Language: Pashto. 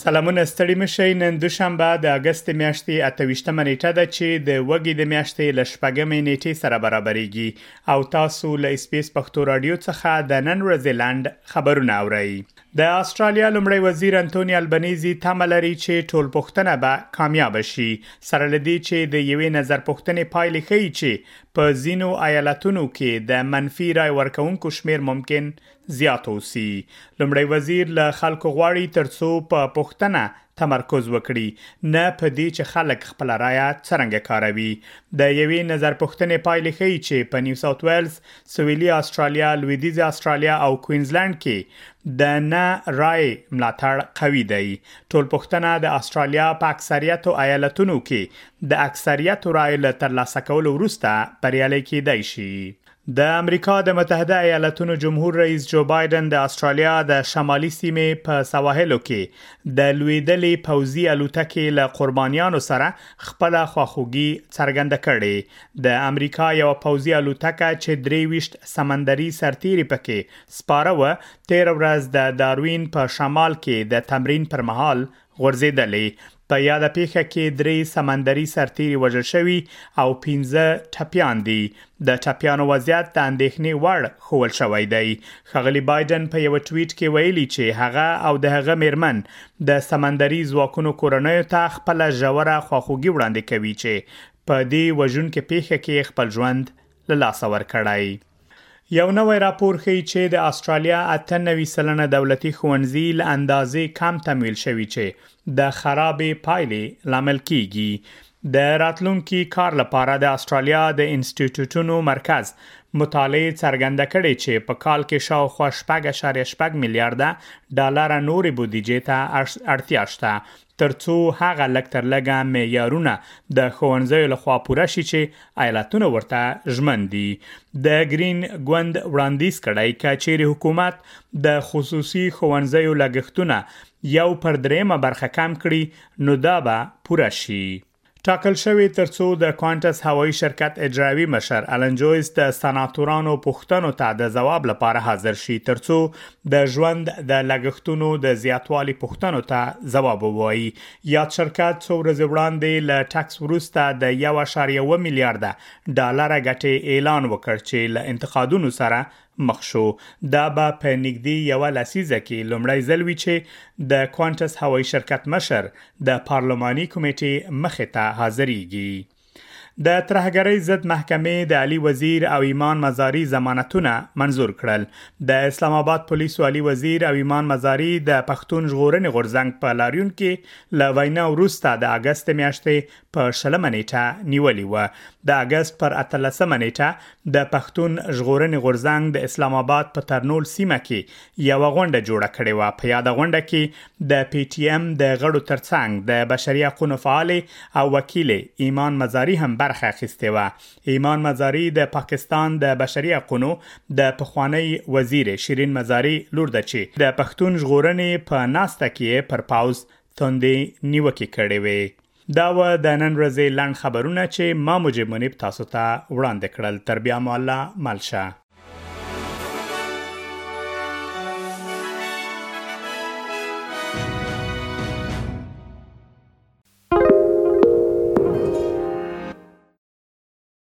سلامونه ستړي مشئ نن دوشنبه د اگست میاشتې 28مه نیټه ده چې د وګي د میاشتې له شپږمې نیټې سره برابرېږي او تاسو له اسبیس پښتو رادیو څخه د نن ورځې لنډ خبرونه اورئ د استرالیا لمړی وزیر انټونی البنیزی تمه لري چې ټول پښتنه به کامیاب شي سره لدی چې د یوې نظر پښتنې پایلې ښیي چې په زینو ایالتونو کې د منفي رای ورکونکو شمیر ممکن زیات اوسی لومړی وزیر له خلکو غواړي ترڅو په پوښتنه تمرکز وکړي نه په دې چې خلک خپل رایه څرنګه کاروي د یوې نظر پوښتنې پایلې ښیي چې په نیو ساوت ویلز سویلي استرالیا لویدیځ استرالیا او کوینزلند کې د نه رای ملاتړ قوي دی ټول پوښتنه د استرالیا په اکثریت ایالتونو کې د اکثریت رای له ترلاسه کولو وروسته بریالي کېدای شي د امریکا د متحده ایالتونو جمهور رئیس جو بایدن د استرالیا د شمالي سیمې په سواحلو کې د لویدلې پوځي الوتکې له قربانیانو سره خپل خواخوږي څرګنده کړې د امریکا یو پوځي الوتکه چې 23 سمندري سرتیري پکې سپاره و 13 ورځ د داروین په شمال کې د تمرین پر مهال غورځېدلې. په یاده پېښه کې درې سمندري سرتېري وژل شوي او پنځه ټپیان دي. د ټپیانو وضعیت د اندېښنې وړ ښوول شوی دی. ښاغلي بایډن په یوه ټویټ کې ویلي چې هغه او د هغه مېرمن د سمندري ځواکونو کورنیو ته خپله ژوره خواخوږي وړاندې کوي چې په دې وژونکې پېښه کې یې خپل ژوند له لاسه ورکړی. یو نوی راپور ښیي چې د استرالیا اته نوي سلنه دولتي ښوونځي له اندازې کم تمویل شوي چې د خرابې پایلې لامل کیږي. د راتلونکي کار لپاره د استرالیا د انسټیټوټونو مرکز مطالعه څرګنده کړې چې په کال کې شاوخوا شپږ اشاریه شپږ میلیارده ډالر نورې بودیجې ته اړتیا شته تر څو هغه لږ تر لږه معیارونه د ښوونځیو له خوا پوره شي چې ایالتونه ورته ژمن دي د ګرین ګوند وړاندیز کړی که چیرې حکومت د خصوصي ښوونځیو لګښتونه یو پر درېمه برخه کم کړي نو دا به پوره شي ټاکل شوې تر څو د کوانټس هوایي شرکت اجرایوي مشر الن جویس د سناتورانو پوښتنو ته د ځواب لپاره حاضر شي تر څو د ژوند د لګښتونو د زیاتوالي پوښتنو ته ځواب ووایي یاد شرکت څو ورځې وړاندې له ټکس وروسته د 1.1 میلیارډ ډالر ګټې اعلان وکړ چې له انتقادونو سره مخ شو. دا به په نږدې یوه لسیزه کې لومړی ځل وي چې د کوانټس هوایي شرکت مشر د پارلماني کمېټې مخې ته حاضرېږي. د ترهګرۍ ضد محکمې د علي وزیر او ایمان مزاری ضمانتونه منظور کړل د اسلام آباد پولیسو علي وزیر او ایمان مزاری د پښتون ژغورنې غورځنګ په لاریون کې له وینا وروسته د اګست میاشتې په شلمه نیټه نیولې و د اگست پر 13مه نیټه د پښتون ژغورنې غورځنګ د اسلام آباد په ترنول سیمه کې یو غونډه جوړه کړې و په یاد غونډه کې د پی ټی ایم د غړو ترڅنګ د بشري حقوقو فعال او وکیل ایمان مزاری هم برخه اخیستې و ایمان مزاری د پاکستان د بشري حقوقو د پخوانی وزیر شیرین مزاری لور ده چې د پښتون ژغورنې په ناسته کې پر پاوز توندې نیوکې کړې وې دا و د نن ورځې لنډ خبرونه چې ما مجيب منيب تاسو ته وړاندې کړل تر بیا مو الله مل شه